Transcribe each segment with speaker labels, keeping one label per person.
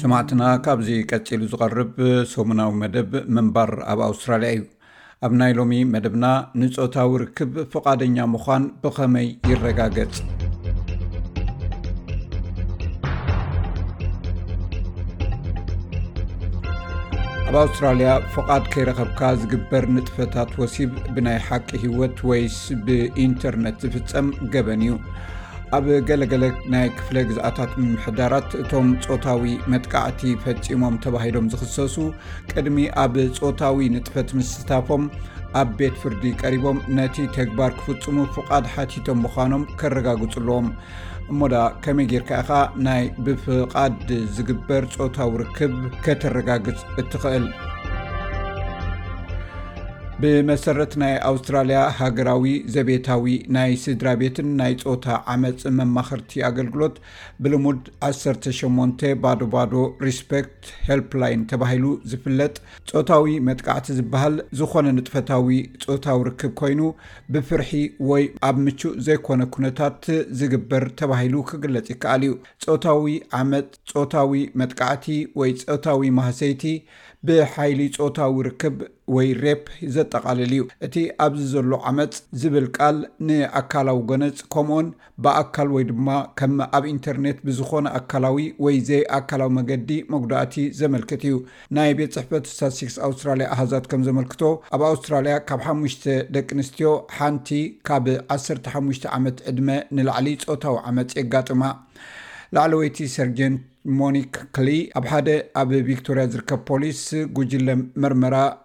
Speaker 1: ሰማዕትና ካብዚ ቀፂሉ ዝቐርብ ሰሙናዊ መደብ ምንባር ኣብ ኣውስትራልያ እዩ ኣብ ናይ ሎሚ መደብና ንፆታዊ ርክብ ፍቓደኛ ምዃን ብኸመይ ይረጋገፅ ኣብ ኣውስትራልያ ፍቓድ ከይረኸብካ ዝግበር ንጥፈታት ወሲብ ብናይ ሓቂ ህይወት ወይስ ብኢንተርነት ዝፍፀም ገበን እዩ ኣብ ገለገለ ናይ ክፍለ ግዝኣታት ምምሕዳራት እቶም ፆታዊ መጥቃዕቲ ፈፂሞም ተባሂሎም ዝኽሰሱ ቅድሚ ኣብ ፆታዊ ንጥፈት ምስታፎም ኣብ ቤት ፍርዲ ቀሪቦም ነቲ ተግባር ክፍፅሙ ፍቓድ ሓቲቶም ምዃኖም ከረጋግፁ ኣለዎም እሞ ድኣ ከመይ ጌርካ ኢኻ ናይ ብፍቓድ ዝግበር ፆታዊ ርክብ ከተረጋግፅ እትኽእል? ብመሰረት ናይ ኣውስትራልያ ሃገራዊ ዘቤታዊ ናይ ስድራ ቤትን ናይ ፆታ ዓመፅ መማክርቲ ኣገልግሎት ብልሙድ 18 ባዶ ባዶ ሪስፐክት ሄልፕላይን ተባሂሉ ዝፍለጥ ፆታዊ መጥቃዕቲ ዝበሃል ዝኾነ ንጥፈታዊ ፆታዊ ርክብ ኮይኑ ብፍርሒ ወይ ኣብ ምቹእ ዘይኮነ ኩነታት ዝግበር ተባሂሉ ክግለፅ ይከኣል እዩ። ፆታዊ ዓመፅ፣ ፆታዊ መጥቃዕቲ ወይ ፆታዊ ማህሰይቲ፣ ብሓይሊ ፆታዊ ርክብ ወይ ሬፕ ዘጠቓልል እዩ። እቲ ኣብዚ ዘሎ ዓመፅ ዝብል ቃል ንኣካላዊ ጎነፅ ከምኡውን ብኣካል ወይ ድማ ከም ኣብ ኢንተርኔት ብዝኾነ ኣካላዊ ወይ ዘይኣካላዊ መገዲ መጉዳእቲ ዘመልክት እዩ። ናይ ቤት ጽሕፈት ስታትስቲክስ ኣውስትራልያ ኣሃዛት ከም ዘመልክቶ፣ ኣብ ኣውስትራልያ ካብ ሓሙሽተ ደቂ ኣንስትዮ ሓንቲ ካብ ዓሰርተ ሓሙሽተ ዓመት ዕድመ ንላዕሊ ጾታዊ ዓመጽ የጋጥማ። ላዕለወይቲ ሰርጀንት ሞኒክ ክሊ ኣብ ሓደ ኣብ ቪክቶርያ ዝርከብ ፖሊስ ጉጅለ መርመራ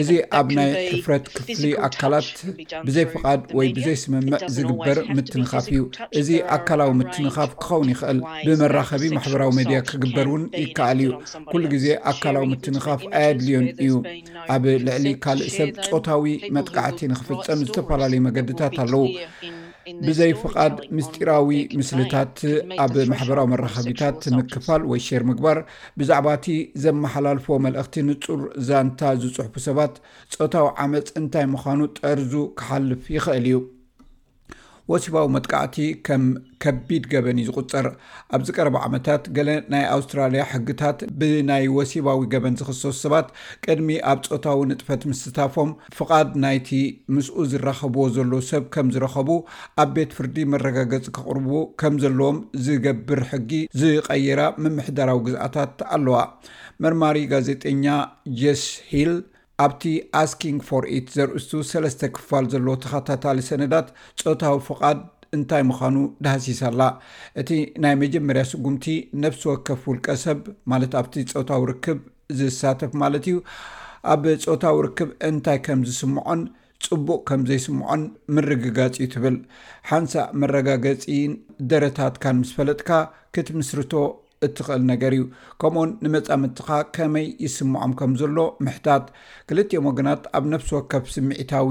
Speaker 1: እዚ ኣብ ናይ ሕፍረት ክፍሊ ኣካላት ብዘይ ፍቓድ ወይ ብዘይ ስምምዕ ዝግበር ምትንኻፍ እዩ እዚ ኣካላዊ ምትንኻፍ ክኸውን ይኽእል ብመራኸቢ ማሕበራዊ መድያ ክግበር እውን ይከኣል እዩ ኩሉ ግዜ ኣካላዊ ምትንኻፍ ኣየድልዮን እዩ ኣብ ልዕሊ ካልእ ሰብ ፆታዊ መጥቃዕቲ ንክፍፀም ዝተፈላለዩ መገድታት ኣለዉ ብዘይ ፍቓድ ምስጢራዊ ምስልታት ኣብ ማሕበራዊ መራኸቢታት ምክፋል ወይ ሼር ምግባር ብዛዕባ እቲ ዘመሓላልፍዎ መልእኽቲ ንጹር ዛንታ ዝጽሕፉ ሰባት፣ ጾታዊ ዓመጽ እንታይ ምዃኑ ጠርዙ ክሓልፍ ይኽእል እዩ። ወሲባዊ መጥቃዕቲ ከም ከቢድ ገበን እዩ ዝቑጸር። ኣብዚ ቀረባ ዓመታት፣ ገለ ናይ ኣውስትራልያ ሕግታት ብናይ ወሲባዊ ገበን ዝኽሰሱ ሰባት ቅድሚ ኣብ ጾታዊ ንጥፈት ምስታፎም ፍቓድ ናይቲ ምስኡ ዝራኸብዎ ዘለዉ ሰብ ከም ዝረኸቡ ኣብ ቤት ፍርዲ መረጋገፂ ከቕርቡ ከም ዘለዎም ዝገብር ሕጊ ዝቐየራ ምምሕዳራዊ ግዝኣታት ኣለዋ። መርማሪ ጋዜጠኛ ጀስ ሂል ኣብቲ ኣስኪንግ ፎር ኢት ዘርእስቱ ሰለስተ ክፋል ዘለዎ ተኸታታሊ ሰነዳት ፆታዊ ፍቓድ እንታይ ምዃኑ ዳህሲሳ ኣላ። እቲ ናይ መጀመርያ ስጉምቲ ነፍሲ ወከፍ ውልቀ ሰብ ማለት ኣብቲ ፆታዊ ርክብ ዝሳተፍ ማለት እዩ፣ ኣብ ጾታዊ ርክብ እንታይ ከም ዝስምዖን ጽቡቕ ከም ዘይስምዖን ምርግጋጽ እዩ ትብል። ሓንሳእ መረጋገጺን ደረታትካን ምስ ፈለጥካ ክትምስርቶ እትኽእል ነገር እዩ። ከምኡውን ንመጻምድትኻ ከመይ ይስምዖም ከም ዘሎ ምሕታት። ክልቲኦም ወገናት ኣብ ነፍሲ ወከፍ ስምዒታዊ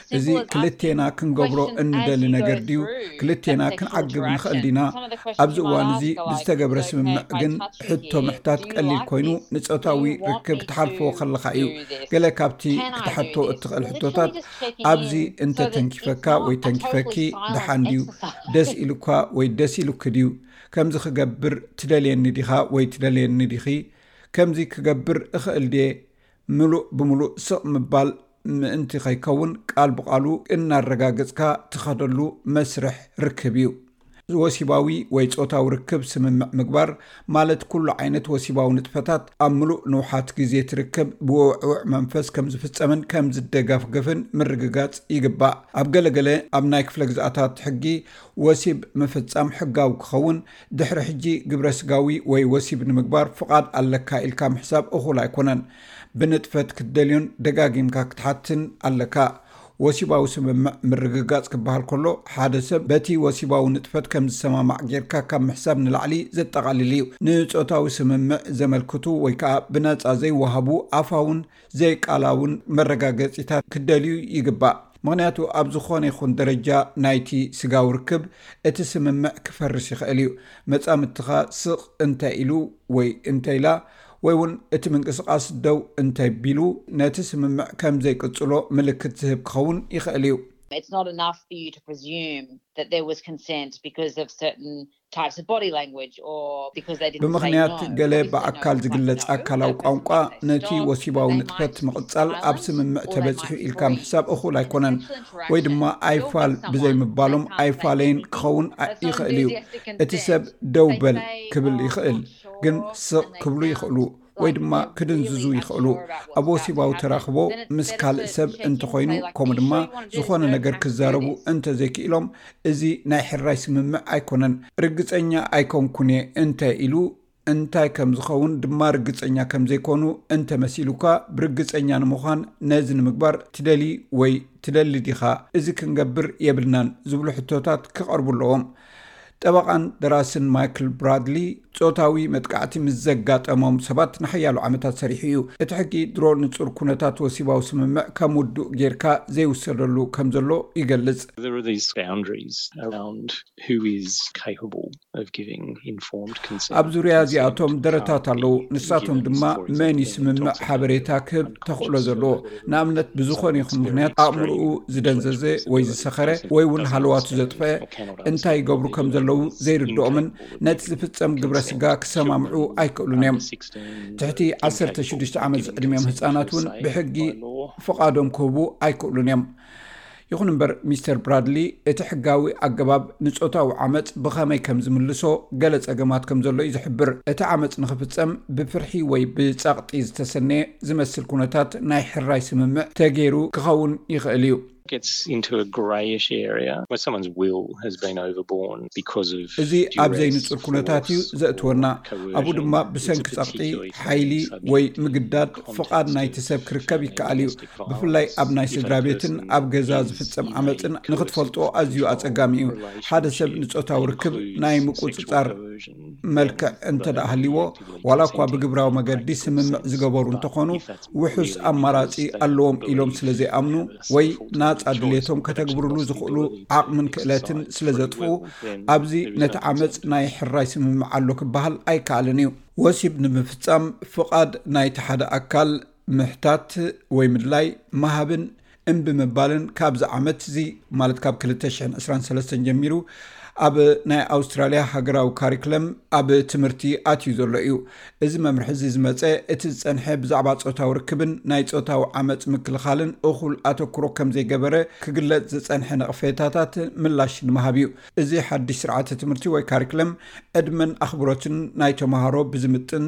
Speaker 1: እዚ ክልቴና ክንገብሮ እንደሊ ነገር ድዩ? ክልቴና ክንዓግብ ንኸእል ዲና? ኣብዚ እዋን እዚ ብዝተገብረ ስምምዕ ግን ሕቶ ምሕታት ቀሊል ኮይኑ ንጾታዊ ርክብ ክትሓልፎ ከለኻ እዩ። ገለ ካብቲ ክትሓቶ እትኸእል ሕቶታት ኣብዚ እንተ ተንኪፈካ ወይ ተንኪፈኪ ደሓን ድዩ? ደስ ኢሉካ ወይ ደስ ኢሉኪ ድዩ? ከምዚ ክገብር ትደልየኒ ዲኻ ወይ ትደልየኒ ዲኺ? ከምዚ ክገብር እኸእል ድየ? ምሉእ ብምሉእ ስቕ ምባል ምእንቲ ከይከውን ቃል ብቓሉ እናረጋገጽካ ትኸደሉ መስርሕ ርክብ እዩ። ወሲባዊ ወይ ጾታዊ ርክብ ስምምዕ ምግባር ማለት ኩሉ ዓይነት ወሲባዊ ንጥፈታት ኣብ ምሉእ ንውሓት ግዜ እቲ ርክብ ብወውዕውዕ መንፈስ ከም ዝፍጸምን ከም ዝደጋፍገፍን ምርግጋጽ ይግባእ። ኣብ ገለገለ ኣብ ናይ ክፍለ ግዝኣታት ሕጊ ወሲብ ምፍጻም ሕጋዊ ክኸውን ድሕሪ ሕጂ ግብረ ስጋዊ ወይ ወሲብ ንምግባር ፍቓድ ኣለካ ኢልካ ምሕሳብ እኹል ኣይኮነን። ብንጥፈት ክትደልዮን ደጋጊምካ ክትሓትትን ኣለካ። ወሲባዊ ስምምዕ ምርግጋጽ ክበሃል ከሎ፣ ሓደ ሰብ በቲ ወሲባዊ ንጥፈት ከም ዝሰማማዕ ጌርካ ካብ ምሕሳብ ንላዕሊ ዘጠቓልል እዩ። ንጾታዊ ስምምዕ ዘመልክቱ ወይ ከኣ ብናጻ ዘይወሃቡ ኣፋውን ዘይቃላውን መረጋገጺታት ክደልዩ ይግባእ። ምኽንያቱ ኣብ ዝኾነ ይኹን ደረጃ ናይቲ ስጋዊ ርክብ እቲ ስምምዕ ክፈርስ ይኽእል እዩ። መጻምድትኻ ስቕ እንተ ኢሉ ወይ እንተ ኢላ ወይ እውን እቲ ምንቅስቓስ ደው እንተ ቢሉ ነቲ ስምምዕ ከም ዘይቅጽሎ ምልክት ዝህብ ክኸውን ይኽእል እዩ። It's
Speaker 2: not enough for you to presume that there was consent because of certain ብምኽንያት
Speaker 1: ገለ ብኣካል ዝግለጽ ኣካላዊ ቋንቋ ነቲ ወሲባዊ ንጥፈት ምቕጻል ኣብ ስምምዕ ተበጺሑ ኢልካ ምሕሳብ እኹል ኣይኮነን ወይ ድማ ኣይፋል ብዘይ ምባሎም ኣይፋለይን ክኸውን ይኽእል እዩ እቲ ሰብ ደው በል ክብል ይኽእል ግን ስቕ ክብሉ ይኽእሉ ወይ ድማ ክድንዝዙ ይኽእሉ። ኣብ ወሲባዊ ተራኽቦ ምስ ካልእ ሰብ እንተኾይኑ ከምኡ ድማ ዝኾነ ነገር ክዛረቡ እንተዘይክኢሎም እዚ ናይ ሕራይ ስምምዕ ኣይኮነን። ርግጸኛ ኣይኮንኩን እየ እንተ ኢሉ እንታይ ከም ዝኸውን ድማ ርግጸኛ ከም ዘይኮኑ እንተ መሲሉካ ብርግጸኛ ንምዃን ነዚ ንምግባር ትደልዪ ወይ ትደሊ ዲኻ? እዚ ክንገብር የብልናን ዝብሉ ሕቶታት ክቐርቡ ኣለዎም። ጠበቓን ደራስን ማይክል ብራድሊ፣ ጾታዊ መጥቃዕቲ ምስ ዘጋጠሞም ሰባት ንሓያሎ ዓመታት ሰሪሑ እዩ። እቲ ሕጊ ድሮ ንጹር ኵነታት ወሲባዊ ስምምዕ ከም ውዱእ ጌርካ ዘይውሰደሉ ከም ዘሎ ይገልጽ።
Speaker 3: There are these boundaries around who is capable of giving informed consent.
Speaker 1: ኣብ ዙርያ እዚኣቶም ደረታት ኣለዉ፣ ንሳቶም ድማ መን እዩ ስምምዕ ሓበሬታ ክህብ ተኽእሎ ዘለዎ፣ ንኣብነት ብዝኾነ ይኹን ምክንያት ኣእምርኡ ዝደንዘዘ ወይ ዝሰኸረ ወይ እውን ሃለዋቱ ዘጥፍአ እንታይ ይገብሩ ከም ዘለዉ ዘይርድኦምን ነቲ ዝፍፀም ግብረ ስጋ ክሰማምዑ ኣይክእሉን እዮም ትሕቲ 16 ዓመት ዝዕድሚዮም ህፃናት እውን ብሕጊ ፍቓዶም ክህቡ ኣይክእሉን እዮም ይኹን እምበር ሚስተር ብራድሊ እቲ ሕጋዊ ኣገባብ ንጾታዊ ዓመጽ ብኸመይ ከም ዝምልሶ ገለ ጸገማት ከም ዘሎ እዩ ዝሕብር። እቲ ዓመጽ ንኽፍጸም ብፍርሒ ወይ ብጸቕጢ ዝተሰነየ ዝመስል ኩነታት ናይ ሕራይ ስምምዕ ተገይሩ ክኸውን ይኽእል እዩ። እዚ ኣብ ዘይንጹር ኩነታት እዩ ዘእትወና፣ ኣብኡ ድማ ብሰንኪ ጸቕጢ፣ ሓይሊ ወይ ምግዳድ ፍቓድ ናይቲ ሰብ ክርከብ ይከኣል እዩ። ብፍላይ ኣብ ናይ ስድራ ቤትን ኣብ ገዛ ዝፍፀም ዓመፅን ንክትፈልጦ ኣዝዩ ኣፀጋሚ እዩ ሓደ ሰብ ንፆታዊ ርክብ ናይ ምቁፅፃር መልክዕ እንተደኣሃልዎ ዋላ እኳ ብግብራዊ መገዲ ስምምዕ ዝገበሩ እንተኾኑ ውሑስ ኣማራፂ ኣለዎም ኢሎም ስለ ዘይኣምኑ ወይ ናፃ ድሌቶም ከተግብርሉ ዝኽእሉ ዓቕምን ክእለትን ስለ ዘጥፍኡ ኣብዚ ነቲ ዓመፅ ናይ ሕራይ ስምምዕ ኣሎ ክበሃል ኣይከኣልን እዩ ወሲብ ንምፍፃም ፍቓድ ናይቲ ሓደ ኣካል ምሕታት ወይ ምድላይ ምሃብን እምቢ ምባልን ካብዚ ዓመት እዚ ማለት ካብ 223 ጀሚሩ ኣብ ናይ ኣውስትራልያ ሃገራዊ ካሪክለም ኣብ ትምህርቲ ኣትዩ ዘሎ እዩ እዚ መምርሒ እዚ ዝመፀ እቲ ዝፀንሐ ብዛዕባ ፆታዊ ርክብን ናይ ፆታዊ ዓመፅ ምክልኻልን እኹል ኣተክሮ ከም ዘይገበረ ክግለፅ ዝፀንሐ ነቕፌታታት ምላሽ ንምሃብ እዩ እዚ ሓድሽ ስርዓተ ትምህርቲ ወይ ካሪክለም ዕድመን ኣኽብሮትን ናይ ተምሃሮ ብዝምጥን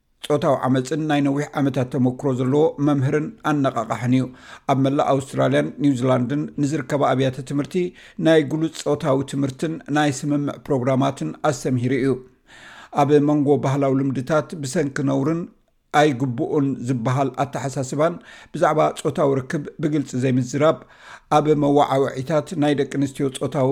Speaker 1: ጾታዊ ዓመጽን ናይ ነዊሕ ዓመታት ተመክሮ ዘለዎ መምህርን ኣነቓቓሕን እዩ። ኣብ መላእ ኣውስትራልያን ኒውዚላንድን ንዝርከባ ኣብያተ ትምህርቲ ናይ ግሉጽ ጾታዊ ትምህርትን ናይ ስምምዕ ፕሮግራማትን ኣስተምሂሩ እዩ። ኣብ መንጎ ባህላዊ ልምድታት ብሰንኪ ነውርን ኣይግብኡን ዝበሃል ኣተሓሳስባን ብዛዕባ ጾታዊ ርክብ ብግልጺ ዘይምዝራብ ኣብ መወዓውዒታት ናይ ደቂ ኣንስትዮ ጾታዊ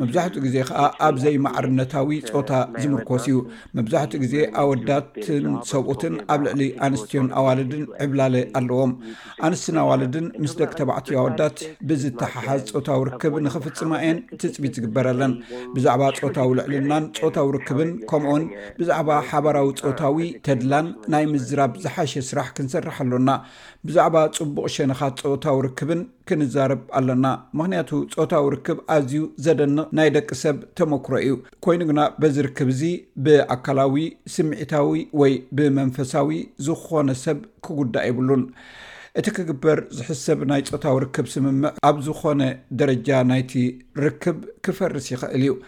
Speaker 1: መብዛሕትኡ ግዜ ከኣ ኣብ ዘይማዕርነታዊ ጾታ ዝምርኮስ እዩ። መብዛሕትኡ ግዜ ኣወዳትን ሰብኡትን ኣብ ልዕሊ ኣንስትዮን ኣዋልድን ዕብላለ ኣለዎም። ኣንስትን ኣዋልድን ምስ ደቂ ተባዕትዮ ኣወዳት ብዝተሓሓዝ ጾታዊ ርክብ ንኽፍጽማ እየን ትጽቢት ዝግበረለን። ብዛዕባ ጾታዊ ልዕልናን ጾታዊ ርክብን ከምኡውን ብዛዕባ ሓባራዊ ጾታዊ ተድላን ናይ ምዝራብ ዝሓሸ ስራሕ ክንሰርሕ ኣሎና። ብዛዕባ ጽቡቕ ሸነኻት ጾታዊ ርክብን፣ ክንዛረብ ኣለና ምክንያቱ ጾታዊ ርክብ ኣዝዩ ዘደንቅ ናይ ደቂ ሰብ ተመክሮ እዩ ኮይኑ ግና በዚ ርክብ እዚ ብኣካላዊ ስምዒታዊ ወይ ብመንፈሳዊ ዝኮነ ሰብ ክጉዳእ የብሉን እቲ ክግበር ዝሕሰብ ናይ ጾታዊ ርክብ ስምምዕ ኣብ ዝኮነ ደረጃ ናይቲ ርክብ ክፈርስ ይክእል እዩ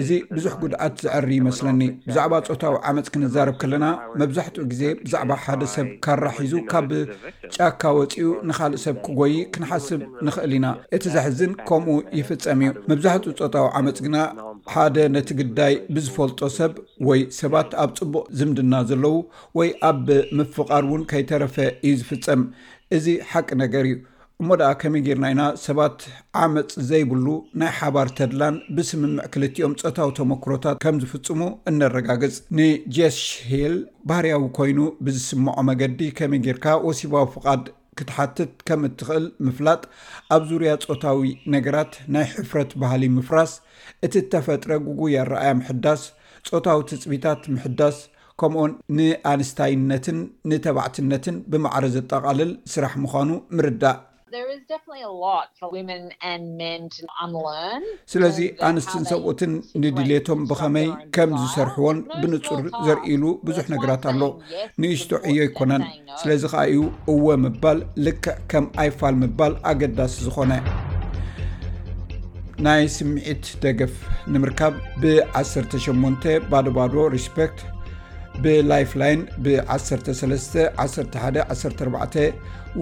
Speaker 1: እዚ ብዙሕ ጉድኣት ዘዐሪ ይመስለኒ። ብዛዕባ ጾታዊ ዓመጽ ክንዛረብ ከለና፣ መብዛሕትኡ ግዜ ብዛዕባ ሓደ ሰብ ካራ ሒዙ ካብ ጫካ ወጺኡ ንኻልእ ሰብ ክጎዪ ክንሓስብ ንኽእል ኢና። እቲ ዘሕዝን ከምኡ ይፍጸም እዩ። መብዛሕትኡ ጾታዊ ዓመጽ ግና ሓደ ነቲ ግዳይ ብዝፈልጦ ሰብ ወይ ሰባት ኣብ ጽቡቕ ዝምድና ዘለዉ ወይ ኣብ ምፍቓር እውን ከይተረፈ እዩ ዝፍጸም። እዚ ሓቂ ነገር እዩ። እሞ ደኣ ከመይ ጌርና ኢና ሰባት ዓመፅ ዘይብሉ ናይ ሓባር ተድላን ብስምምዕ ክልቲኦም ፆታዊ ተመክሮታት ከም ዝፍፅሙ እነረጋግፅ ንጀስሽ ሂል ባህርያዊ ኮይኑ ብዝስምዖ መገዲ ከመይ ጌርካ ወሲባዊ ፍቓድ ክትሓትት ከም እትኽእል ምፍላጥ ኣብ ዙርያ ፆታዊ ነገራት ናይ ሕፍረት ባህሊ ምፍራስ እቲ እተፈጥረ ጉጉይ ኣረኣያ ምሕዳስ ፆታዊ ትፅቢታት ምሕዳስ ከምኡውን ንኣንስታይነትን ንተባዕትነትን ብማዕረ ዘጠቓልል ስራሕ ምዃኑ ምርዳእ። ስለዚ ኣንስትን ሰብኡትን ንድሌቶም ብኸመይ ከም ዝሰርሕዎን ብንጹር ዘርእይሉ ብዙሕ ነገራት ኣሎ። ንእሽቶ ዕዮ ኣይኮነን። ስለዚ ኸኣ እዩ እወ ምባል ልክዕ ከም ኣይፋል ምባል ኣገዳሲ ዝኾነ። ናይ ስምዒት ደገፍ ንምርካብ ብ ዓሰርተ ሸሞንተ ባዶ ባዶ ሪስፐክት ብ ላይፍ ላይን ብ ዓሰርተ ሰለስተ ዓሰርተ ሓደ ዓሰርተ ኣርባዕተ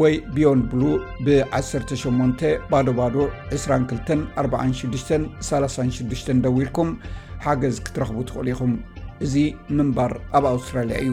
Speaker 1: ወይ ብዮንድ ብሉ ብ ዓሰርተ ሸሞንተ ባዶ ባዶ ዕስራን ክልተን ኣርባዓን ሽዱሽተን ሳላሳን ሽዱሽተን ደዊልኩም ሓገዝ ክትረኽቡ ትኽእሉ ኢኹም። እዚ ምንባር ኣብ ኣውስትራልያ እዩ።